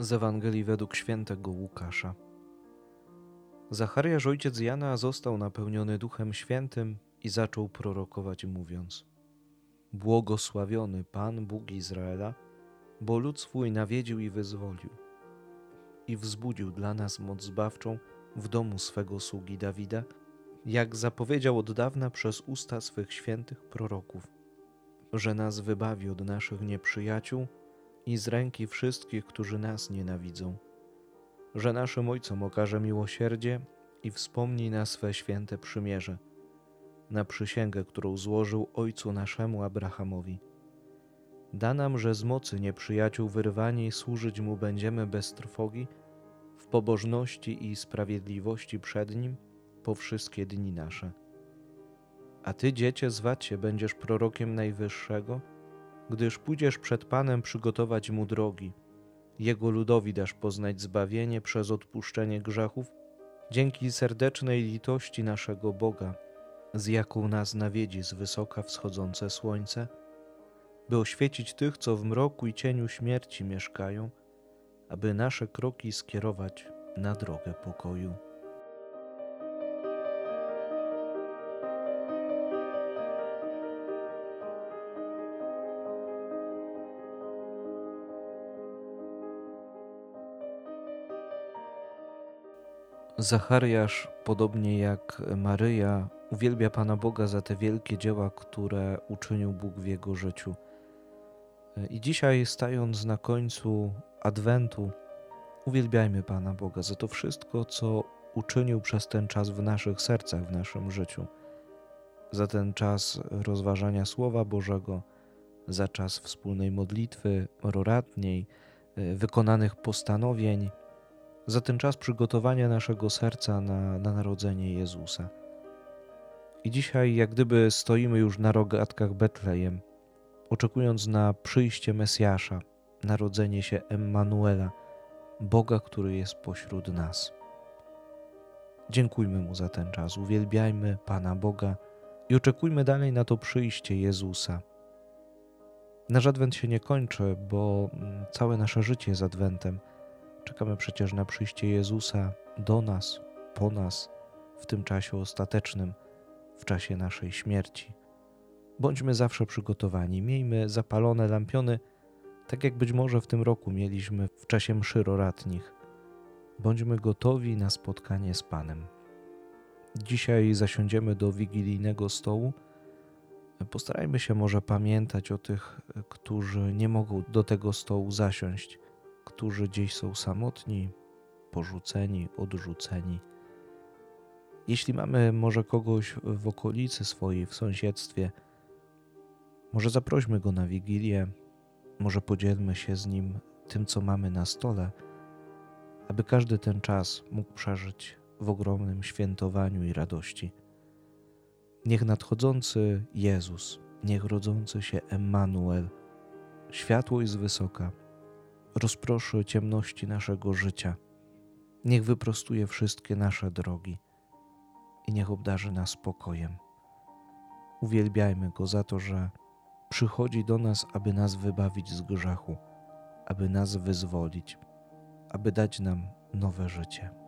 Z Ewangelii według świętego Łukasza. Zachariasz, ojciec Jana, został napełniony Duchem Świętym i zaczął prorokować, mówiąc: Błogosławiony Pan, Bóg Izraela, bo lud swój nawiedził i wyzwolił, i wzbudził dla nas moc zbawczą w domu swego sługi Dawida, jak zapowiedział od dawna przez usta swych świętych proroków, że nas wybawi od naszych nieprzyjaciół i z ręki wszystkich, którzy nas nienawidzą, że naszym Ojcom okaże miłosierdzie i wspomni na swe święte przymierze, na przysięgę, którą złożył Ojcu naszemu Abrahamowi. Da nam, że z mocy nieprzyjaciół wyrwani służyć Mu będziemy bez trwogi, w pobożności i sprawiedliwości przed Nim po wszystkie dni nasze. A Ty, dziecię, zwać się będziesz prorokiem Najwyższego, gdyż pójdziesz przed Panem przygotować mu drogi. Jego ludowi dasz poznać zbawienie przez odpuszczenie grzechów, dzięki serdecznej litości naszego Boga, z jaką nas nawiedzi z wysoka wschodzące słońce, by oświecić tych, co w mroku i cieniu śmierci mieszkają, aby nasze kroki skierować na drogę pokoju. Zachariasz, podobnie jak Maryja, uwielbia Pana Boga za te wielkie dzieła, które uczynił Bóg w jego życiu. I dzisiaj, stając na końcu Adwentu, uwielbiajmy Pana Boga za to wszystko, co uczynił przez ten czas w naszych sercach, w naszym życiu. Za ten czas rozważania Słowa Bożego, za czas wspólnej modlitwy roratniej, wykonanych postanowień za ten czas przygotowania naszego serca na, na narodzenie Jezusa. I dzisiaj, jak gdyby stoimy już na rogatkach Betlejem, oczekując na przyjście Mesjasza, narodzenie się Emmanuela, Boga, który jest pośród nas. Dziękujmy Mu za ten czas, uwielbiajmy Pana Boga i oczekujmy dalej na to przyjście Jezusa. Nasz adwent się nie kończy, bo mm, całe nasze życie jest adwentem – Czekamy przecież na przyjście Jezusa do nas, po nas, w tym czasie ostatecznym, w czasie naszej śmierci. Bądźmy zawsze przygotowani, miejmy zapalone lampiony, tak jak być może w tym roku mieliśmy w czasie mszy roratnich. Bądźmy gotowi na spotkanie z Panem. Dzisiaj zasiądziemy do wigilijnego stołu. Postarajmy się może pamiętać o tych, którzy nie mogą do tego stołu zasiąść którzy gdzieś są samotni, porzuceni, odrzuceni. Jeśli mamy może kogoś w okolicy swojej, w sąsiedztwie, może zaprośmy go na wigilię, może podzielmy się z nim tym, co mamy na stole, aby każdy ten czas mógł przeżyć w ogromnym świętowaniu i radości. Niech nadchodzący Jezus, niech rodzący się Emmanuel, światło z wysoka, rozproszy ciemności naszego życia. Niech wyprostuje wszystkie nasze drogi i niech obdarzy nas spokojem. Uwielbiajmy Go za to, że przychodzi do nas, aby nas wybawić z grzechu, aby nas wyzwolić, aby dać nam nowe życie.